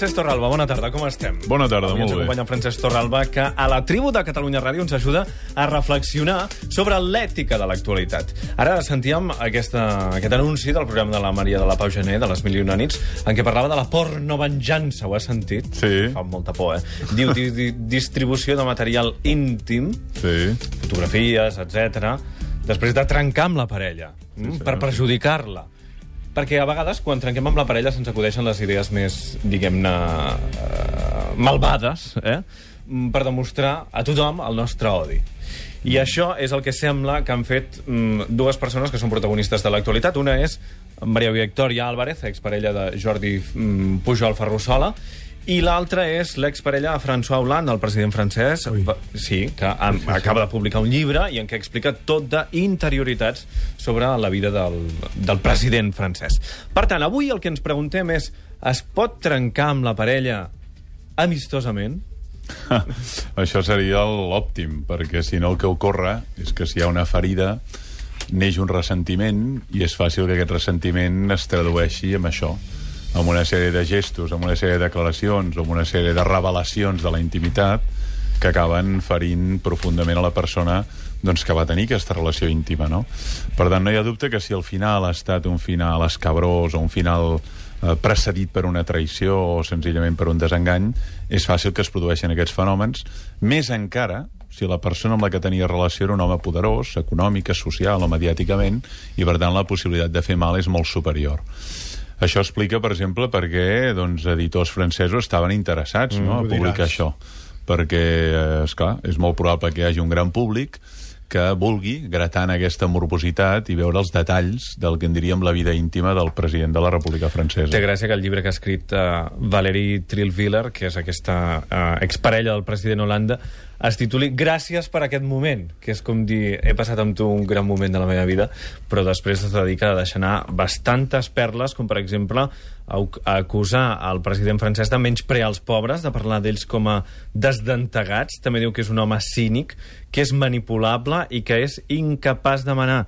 Francesc Torralba, bona tarda, com estem? Bona tarda, Avui ens molt bé. acompanya Francesc Torralba, que a la tribu de Catalunya Ràdio ens ajuda a reflexionar sobre l'ètica de l'actualitat. Ara sentíem aquesta, aquest anunci del programa de la Maria de la Pau Gené, de les Mil i una nits, en què parlava de la porno-venjança, ho has sentit? Sí. Fa molta por, eh? Diu di di distribució de material íntim, Sí. fotografies, etc. després de trencar amb la parella, mm, sí, per sí. Perquè a vegades, quan trenquem amb la parella, se'ns acudeixen les idees més, diguem-ne, eh, malvades, eh? Mm, per demostrar a tothom el nostre odi. I això és el que sembla que han fet mm, dues persones que són protagonistes de l'actualitat. Una és Maria Victòria Álvarez, exparella de Jordi mm, Pujol Ferrusola, i l'altra és l'exparella de François Hollande, el president francès, va- sí, que ha, acaba de publicar un llibre i en què explica tot d'interioritats sobre la vida del, del president francès. Per tant, avui el que ens preguntem és es pot trencar amb la parella amistosament? Això seria l'òptim, perquè si no el que ocorre és que si hi ha una ferida neix un ressentiment i és fàcil que aquest ressentiment es tradueixi amb això, amb una sèrie de gestos, amb una sèrie de declaracions, amb una sèrie de revelacions de la intimitat que acaben ferint profundament a la persona doncs, que va tenir aquesta relació íntima. No? Per tant, no hi ha dubte que si el final ha estat un final escabrós o un final eh, precedit per una traïció o senzillament per un desengany, és fàcil que es produeixin aquests fenòmens, més encara si la persona amb la que tenia relació era un home poderós, econòmica, social o mediàticament, i per tant la possibilitat de fer mal és molt superior. Això explica, per exemple, perquè doncs, editors francesos estaven interessats Mm, no, a ho diràs. publicar això. Perquè, eh, esclar, és molt probable que hi hagi un gran públic que vulgui gratar en aquesta morbositat i veure els detalls del que en diríem la vida íntima del president de la República Francesa. Té gràcia que el llibre que ha escrit uh, Valérie Trilviller, que és aquesta uh, exparella del president Holanda, es tituli Gràcies per aquest moment, que és com dir he passat amb tu un gran moment de la meva vida, però després es dedica a deixar anar bastantes perles, com per exemple a, acusar el president francès de menysprear els pobres, de parlar d'ells com a desdentegats, també diu que és un home cínic, que és manipulable i que és incapaç de manar.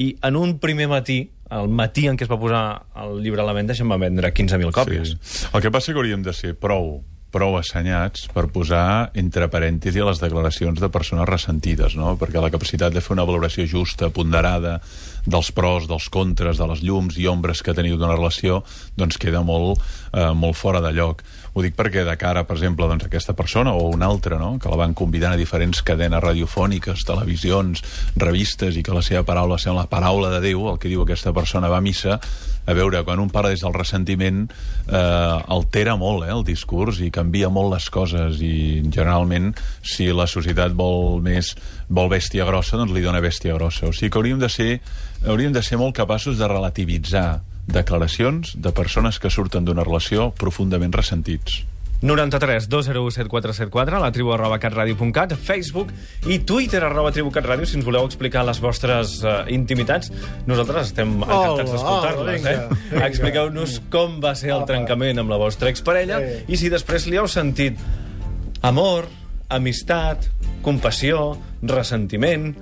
I en un primer matí, el matí en què es va posar el llibre a la venda, se'n va vendre 15.000 còpies. Sí. El que passa que hauríem de ser prou prou assenyats per posar entre parèntesi les declaracions de persones ressentides, no? perquè la capacitat de fer una valoració justa, ponderada, dels pros, dels contres, de les llums i ombres que teniu d'una relació, doncs queda molt, eh, molt fora de lloc. Ho dic perquè de cara, per exemple, doncs, a aquesta persona o una altra, no? que la van convidant a diferents cadenes radiofòniques, televisions, revistes, i que la seva paraula sembla la paraula de Déu, el que diu aquesta persona va a missa, a veure, quan un parla des del ressentiment eh, altera molt eh, el discurs i canvia molt les coses i generalment si la societat vol més vol bèstia grossa, doncs li dona bèstia grossa. O sigui que hauríem de ser, hauríem de ser molt capaços de relativitzar declaracions de persones que surten d'una relació profundament ressentits. 93 201 7474, la tribu arroba catradio.cat, Facebook i Twitter arroba tribucatradio, si ens voleu explicar les vostres uh, intimitats. Nosaltres estem encantats d'escoltar-les. eh? Expliqueu-nos com va ser el trencament amb la vostra exparella Sí. i si després li heu sentit amor, amistat, compassió, ressentiment,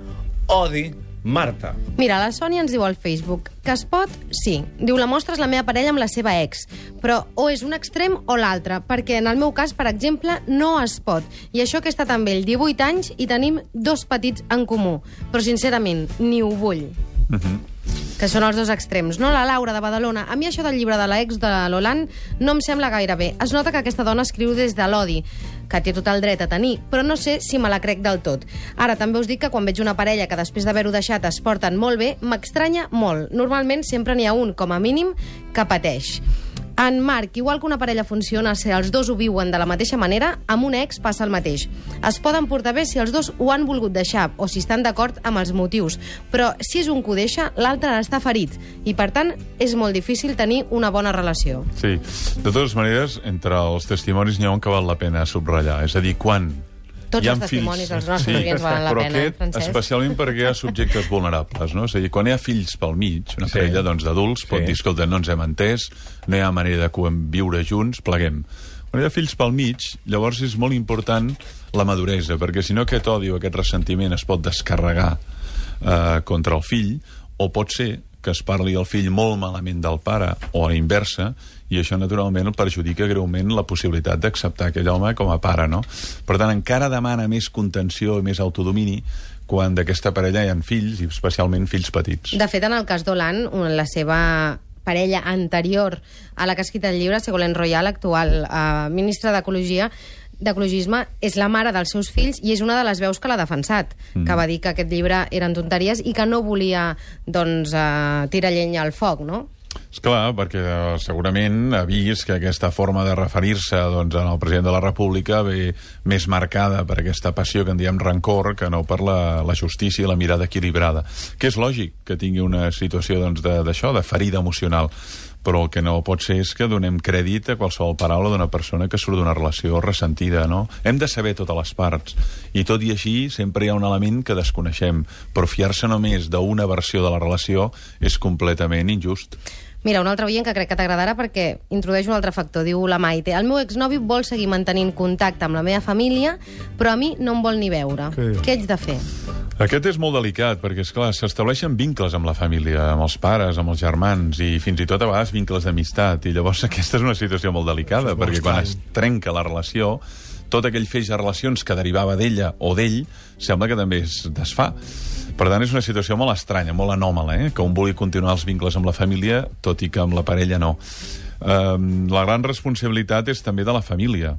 odi... Marta. Mira, la Sònia ens diu al Facebook que es pot, sí. Diu, la mostra és la meva parella amb la seva ex, però o és un extrem o l'altre, perquè en el meu cas, per exemple, no es pot. I això que he estat amb ell 18 anys i tenim dos petits en comú. Però, sincerament, ni ho vull. que són els dos extrems, no? La Laura, de Badalona. A mi això del llibre de l'ex de l'Holand no em sembla gaire bé. Es nota que aquesta dona escriu des de l'odi, que té tot el dret a tenir, però no sé si me la crec del tot. Ara, també us dic que quan veig una parella que després d'haver-ho deixat es porten molt bé, m'estranya molt. Normalment sempre n'hi ha un, com a mínim, que pateix. En Marc, igual que una parella funciona si els dos ho viuen de la mateixa manera, amb un ex passa el mateix. Es poden portar bé si els dos ho han volgut deixar o si estan d'acord amb els motius, però si és un que ho deixa, l'altre està ferit i, per tant, és molt difícil tenir una bona relació. Sí. De totes maneres, entre els testimonis n'hi ha un que val la pena subratllar. És a dir, quan Tots els testimonis fills... dels nostres clients valen la però pena, aquest, Francesc. especialment perquè hi ha subjectes vulnerables, no? És a dir, quan hi ha fills pel mig, una Sí. parella doncs, d'adults pot Sí. dir, escolta, no ens hem entès, no hi ha manera de viure junts, pleguem. Quan hi ha fills pel mig, llavors és molt important la maduresa, perquè si no aquest odi o aquest ressentiment es pot descarregar eh, contra el fill, o pot ser que es parli el fill molt malament del pare o a la inversa, i això naturalment el perjudica greument la possibilitat d'acceptar aquell home com a pare, no? Per tant, encara demana més contenció i més autodomini quan d'aquesta parella hi ha fills, i especialment fills petits. De fet, en el cas d'Holan, la seva parella anterior a la que ha escrit el llibre, Segolèn Royal, actual eh, ministra d'Ecologia, d'ecologisme és la mare dels seus fills i és una de les veus que l'ha defensat, mm. que va dir que aquest llibre eren tonteries i que no volia doncs, eh, tirar llenya al foc, no? És clar, perquè eh, segurament ha vist que aquesta forma de referir-se doncs, al president de la República ve més marcada per aquesta passió que en diem rancor que no per la, la justícia i la mirada equilibrada. Que és lògic que tingui una situació doncs, d'això, de, de ferida emocional però el que no pot ser és que donem crèdit a qualsevol paraula d'una persona que surt d'una relació ressentida, no? Hem de saber totes les parts, i tot i així sempre hi ha un element que desconeixem, però fiar-se només d'una versió de la relació és completament injust. Mira, un altre oient que crec que t'agradarà perquè introdueix un altre factor. Diu la Maite, el meu exnovi vol seguir mantenint contacte amb la meva família, però a mi no em vol ni veure. Sí. Què haig de fer? Aquest és molt delicat, perquè, és clar s'estableixen vincles amb la família, amb els pares, amb els germans, i fins i tot a vegades vincles d'amistat, i llavors aquesta és una situació molt delicada, molt perquè estrany. quan es trenca la relació, tot aquell feix de relacions que derivava d'ella o d'ell sembla que també es desfà. Per tant, és una situació molt estranya, molt anòmala, eh? que un vulgui continuar els vincles amb la família, tot i que amb la parella no. Um, la gran responsabilitat és també de la família,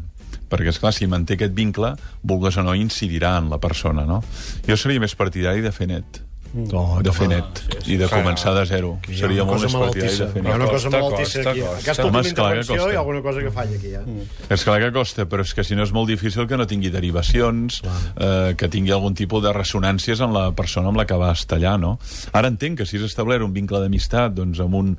perquè, és clar si manté aquest vincle, vulgues o no, incidirà en la persona, no? Jo seria més partidari de fer net no, de fer net sí, sí. i de començar de zero. Seria molt més partidari de fer net. Hi ha una cosa malaltissa aquí. Aquesta última intervenció hi ha alguna cosa que falla aquí. Ja. Mm. És clar que costa, però és que si no és molt difícil que no tingui derivacions, eh, que tingui algun tipus de ressonàncies en la persona amb la que va estar allà, no? Ara entenc que si has establert un vincle d'amistat doncs, amb un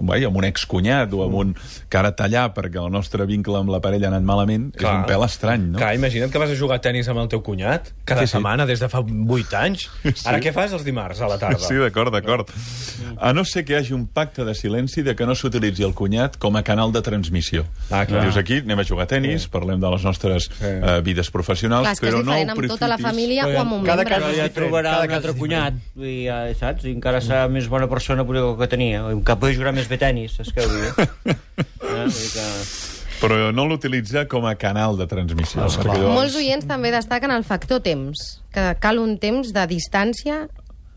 vai, amb un excunyat o amb un cara tallar perquè el nostre vincle amb la parella ha anat malament, Clar. és un pèl estrany, no? Clar, imagina't que vas a jugar a tennis amb el teu cunyat cada sí, sí. setmana des de fa 8 anys. Sí. Ara què fas els dimarts a la tarda? Sí, d'acord, d'acord. A no ser que hi hagi un pacte de silenci de que no s'utilitzi el cunyat com a canal de transmissió. Ah, clar. Dius aquí, anem a jugar a tennis, sí. parlem de les nostres sí. uh, vides professionals, clar, però no amb tota la família o amb un cada membre. Cada cas ja trobarà un altre cunyat, i, ja, saps? I encara serà més bona persona que el que tenia. Cap jugar més bé tenis, saps què vull dir? eh? que... Però no l'utilitza com a canal de transmissió. Llavors... Molts oients també destaquen el factor temps, que cal un temps de distància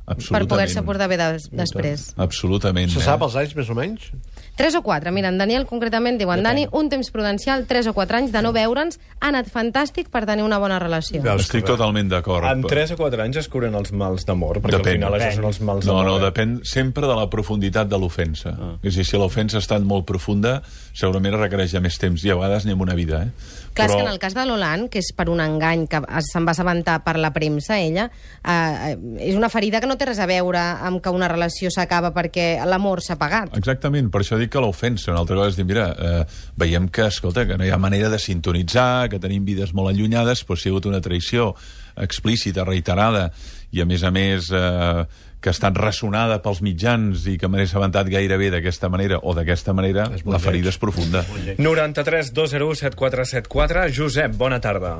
per poder-se portar bé des, després. Absolutament. Se sap els anys, més o menys? 3 o 4. Mira, en Daniel concretament diu, en Dani, un temps prudencial, 3 o 4 anys de no veure'ns, ha anat fantàstic per tenir una bona relació. Ja, Estic totalment d'acord. En 3 o 4 anys es curen els mals d'amor, perquè depèn. al final això són els mals d'amor. No, no, eh? depèn sempre de la profunditat de l'ofensa. Ah. És a dir, si l'ofensa ha estat molt profunda, segurament requereix ja més temps, i a vegades ni amb una vida, eh? Clar, Però... és que en el cas de l'Holand, que és per un engany que se'n va assabentar per la premsa, ella, eh, és una ferida que no té res a veure amb que una relació s'acaba perquè l'amor s'ha pagat. Exactament, per això dic que l'ofensa. Una altra cosa és dir, mira, eh, veiem que, escolta, que no hi ha manera de sintonitzar, que tenim vides molt allunyades, però si ha hagut una traïció explícita, reiterada, i a més a més... Eh, que ha estat ressonada pels mitjans i que m'he assabentat gairebé d'aquesta manera o d'aquesta manera, la ferida és profunda. 93 201 7474. Josep, bona tarda.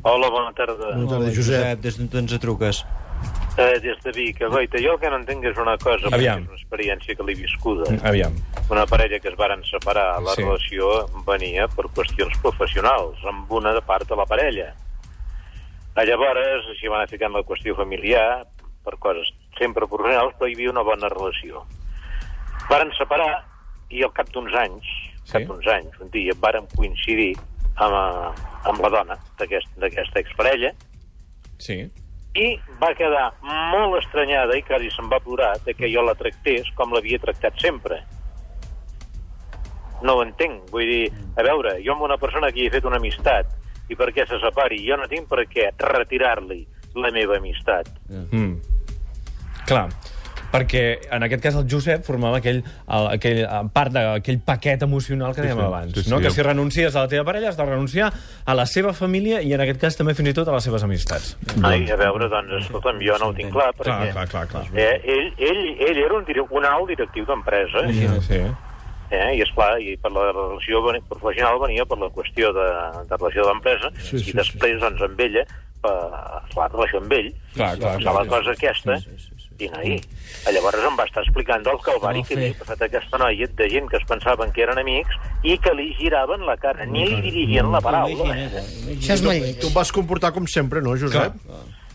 Hola, bona tarda. Bona tarda, Josep. Des d'on ens truques? Eh, des de Vic. Goita, jo el que no entenc és una cosa, Aviam. és una experiència que l'he viscuda. Aviam. Una parella que es varen separar, la sí. relació venia per qüestions professionals, amb una de part de la parella. A llavors, s'hi van ficant la qüestió familiar, per coses sempre professionals, però hi havia una bona relació. Varen separar i al cap d'uns anys, sí? cap d'uns anys, un dia, varen coincidir amb, eh, amb la dona d'aquesta aquest, exparella sí. I va quedar molt estranyada i quasi se'n va plorar de que jo la tractés com l'havia tractat sempre. No ho entenc. Vull dir, a veure, jo amb una persona que hi he fet una amistat i per què se separi, jo no tinc per què retirar-li la meva amistat. Mm. Clar, perquè en aquest cas el Josep formava aquell, el, aquell part d'aquell paquet emocional que dèiem sí, abans, sí, sí, no? que si renuncies a la teva parella has de renunciar a la seva família i en aquest cas també fins i tot a les seves amistats. Ai, a veure, doncs, escolta'm, jo no ho tinc clar, perquè clar, clar, clar, clar. Eh, ell, ell, ell era un, un alt directiu d'empresa, sí, sí. Eh, i és clar, i per la relació professional venia per la qüestió de, de relació d'empresa sí, sí, i després, sí, sí. doncs, amb ella, per la relació amb ell, clar, clar, clar, la cosa aquesta, sí, sí, sí tinc ahir. Llavors em va estar explicant el calvari que havia passat aquesta noia de gent que es pensaven que eren amics i que li giraven la cara, ni li dirigien la paraula. Això és molt lleig. Tu em vas comportar com sempre, no, Josep?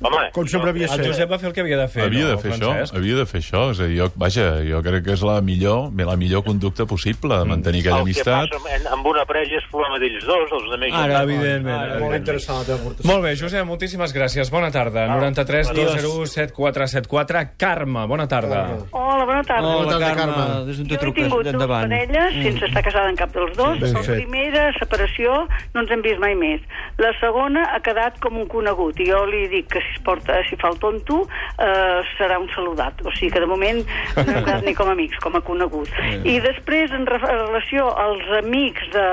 Home, Com sempre havies El fet. Josep va fer el que havia de fer, havia no, de fer això, Francesc? havia de fer això. És a dir, jo, vaja, jo crec que és la millor, la millor conducta possible de mantenir aquella el que amistat. passa en- amb una parella és problema d'ells dos, els altres... Ara, evidentment. Molt evidentment. interessant la teva aportació. Molt bé, Josep, moltíssimes gràcies. Bona tarda. 93 201 7474. Carme, bona tarda. Hola, bona tarda. Bona Hola, tarda, Carme. Carme. Des d'on Jo te he truques? tingut dues parelles sense estar casada en cap dels dos. Ben la fet. primera, separació, no ens hem vist mai més. La segona ha quedat com un conegut. I jo li dic que si, es porta, si fa el tonto eh, serà un saludat. O sigui que de moment no hem quedat ni com a amics, com a conegut. I després, en, re en relació als amics de,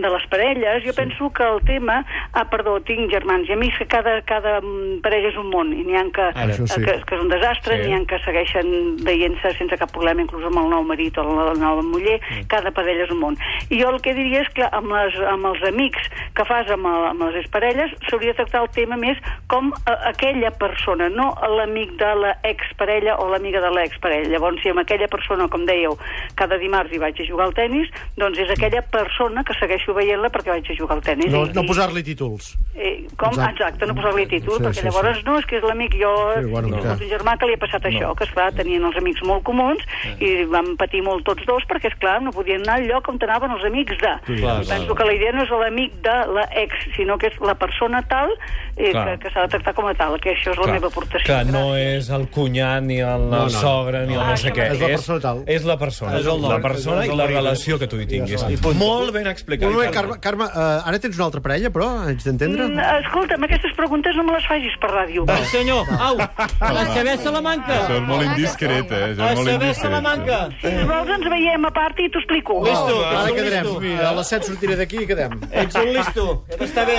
de les parelles, jo penso que el tema... Ah, perdó, tinc germans i amics que cada, cada mm, parella és un món. I n'hi ha que, Ara. Sí. que, que és un desastre, Sí. n'hi ha que segueixen veient-se sense cap problema, inclús amb el nou marit o la nova muller, cada parella és un món. I jo el que diria és que amb, les, amb els amics que fas amb, el, amb les exparelles s'hauria de tractar el tema més com a, aquella persona, no l'amic de la exparella o l'amiga de l'exparella. Llavors, si amb aquella persona, com dèieu, cada dimarts hi vaig a jugar al tennis, doncs és aquella persona que segueixo veient-la perquè vaig a jugar al tennis. No, I- no i- posar-li títols. Eh, com? Exacte. Exacte, no posar-li títol, Sí, perquè sí, llavors sí. no, és que és l'amic, jo Sí, bueno, clar. un germà que li ha passat això, que esclar, tenien els amics molt comuns i vam patir molt tots dos perquè, és clar no podien anar al lloc on anaven els amics de. Clar, I penso clar. que la idea no és l'amic de la ex, sinó que és la persona tal eh, Clar. que, que s'ha de tractar com a tal, que això és la meva aportació. Clar, no Gràcies. és el cunyat, ni el, No, no. sogre, ni el Ah, no sé què. És la persona tal. És la persona. És el nom. la persona És i la relació que tu hi tinguis. Molt ben explicat. Un moment, Carme, Carme uh, ara tens una altra parella, però? Haig d'entendre? Mm, escolta'm, aquestes preguntes no me les facis per ràdio. Va, senyor, au, a saber Salamanca. Això és molt que indiscret, eh? Això A és molt saber indiscret. Salamanca. Si vols ens veiem a part i t'ho explico. Listo. Ara quedarem. A les 7 sortiré d'aquí i quedem. Ets un listo, ja t'està bé.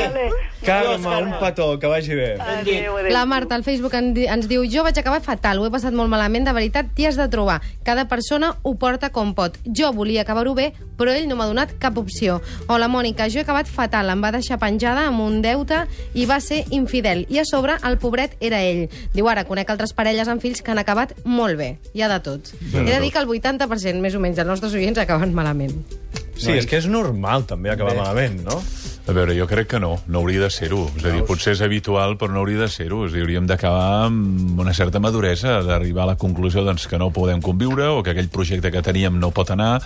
Carme, un petó, que vagi bé. Adéu, adéu. La Marta al Facebook ens diu jo vaig acabar fatal, ho he passat molt malament, de veritat t'hi has de trobar. Cada persona ho porta com pot. Jo volia acabar-ho bé, però ell no m'ha donat cap opció. O la Mònica, jo he acabat fatal, em va deixar penjada amb un deute i va ser infidel. I a sobre el pobret era ell. Diu ara, conec altres parelles amb fills que han acabat molt bé. Hi ha de tot. He de dir que el 80% més o menys dels nostres oients acaben malament. Sí, és que és normal també acabar malament, no? A veure, jo crec que no, no hauria de ser-ho. És a dir, potser és habitual, però no hauria de ser-ho. És a dir, hauríem d'acabar amb una certa maduresa, d'arribar a la conclusió doncs, que no podem conviure o que aquell projecte que teníem no pot anar,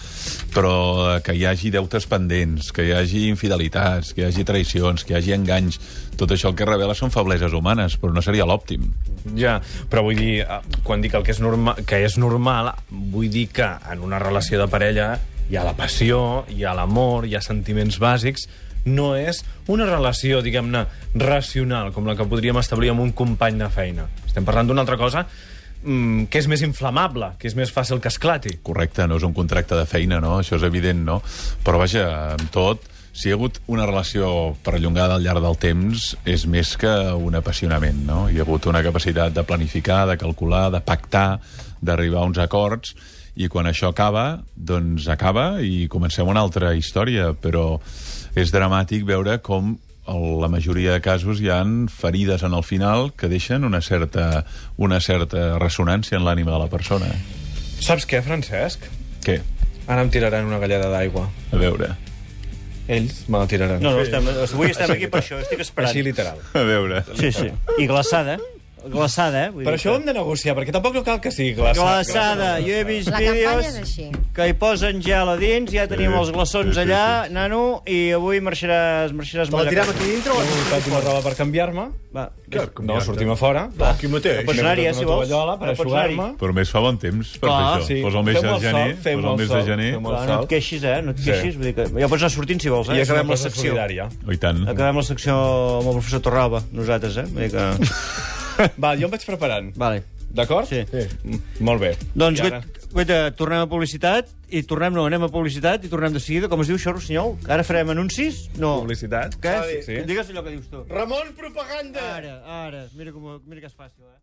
però que hi hagi deutes pendents, que hi hagi infidelitats, que hi hagi traïcions, que hi hagi enganys. Tot això el que revela són febleses humanes, però no seria l'òptim. Ja, però vull dir, eh, quan dic el que és, norma, que és normal, vull dir que en una relació de parella hi ha la passió, hi ha l'amor, hi ha sentiments bàsics, no és una relació, diguem-ne, racional, com la que podríem establir amb un company de feina. Estem parlant d'una altra cosa mm, que és més inflamable, que és més fàcil que esclati. Correcte, no és un contracte de feina, no? Això és evident, no? Però vaja, amb tot, si hi ha hagut una relació perllongada al llarg del temps, és més que un apassionament, no? Hi ha hagut una capacitat de planificar, de calcular, de pactar, d'arribar a uns acords, i quan això acaba, doncs acaba i comencem una altra història, però és dramàtic veure com la majoria de casos hi han ferides en el final que deixen una certa, una certa ressonància en l'ànima de la persona. Saps què, Francesc? Què? Ara em tiraran una galleda d'aigua. A veure... Ells me la tiraran. No, no, estem, avui estem aquí per això, estic esperant. Així literal. A veure... Sí, sí. I glaçada, glaçada, eh? Vull Per dir això ho que- hem de negociar, perquè tampoc no cal que sigui glaçat. Glaçada, jo he vist La campanya és vídeos així. que hi posen gel a dins, ja tenim Sí, els glaçons sí, sí, allà, nano, i avui marxaràs, marxaràs Te la molt tirem aquí dintre o He muntat una roba per canviar-me. Va, No, sortim a fora. Va, aquí mateix. Pots anar-hi, eh, si vols. tovallola per Pots anar-hi. aixugar-me. Però més fa bon temps per Clar, fer això. sí. Posa el mes Fem de el gener, fem posa el el mes sol, de gener. fem el Clar, no et queixis, eh? No et queixis, vull dir que ja pots anar sortint si vols, eh? I és una acabem la cosa secció. solidària. Oh, I tant. Acabem la secció amb el professor Torralba, nosaltres, eh? Vull dir que... Va, jo em vaig preparant. Vale. D'acord? Sí. Mm, Molt bé. Doncs, I ara? guaita, tornem a publicitat, i tornem, no, anem a publicitat, i tornem de seguida. Com es diu això, Rossinyol? Que ara farem anuncis? No. Publicitat. Què? Sí. Digues allò que dius tu. Ramon Propaganda! Ara, ara. Mira, com, mira que és fàcil, eh?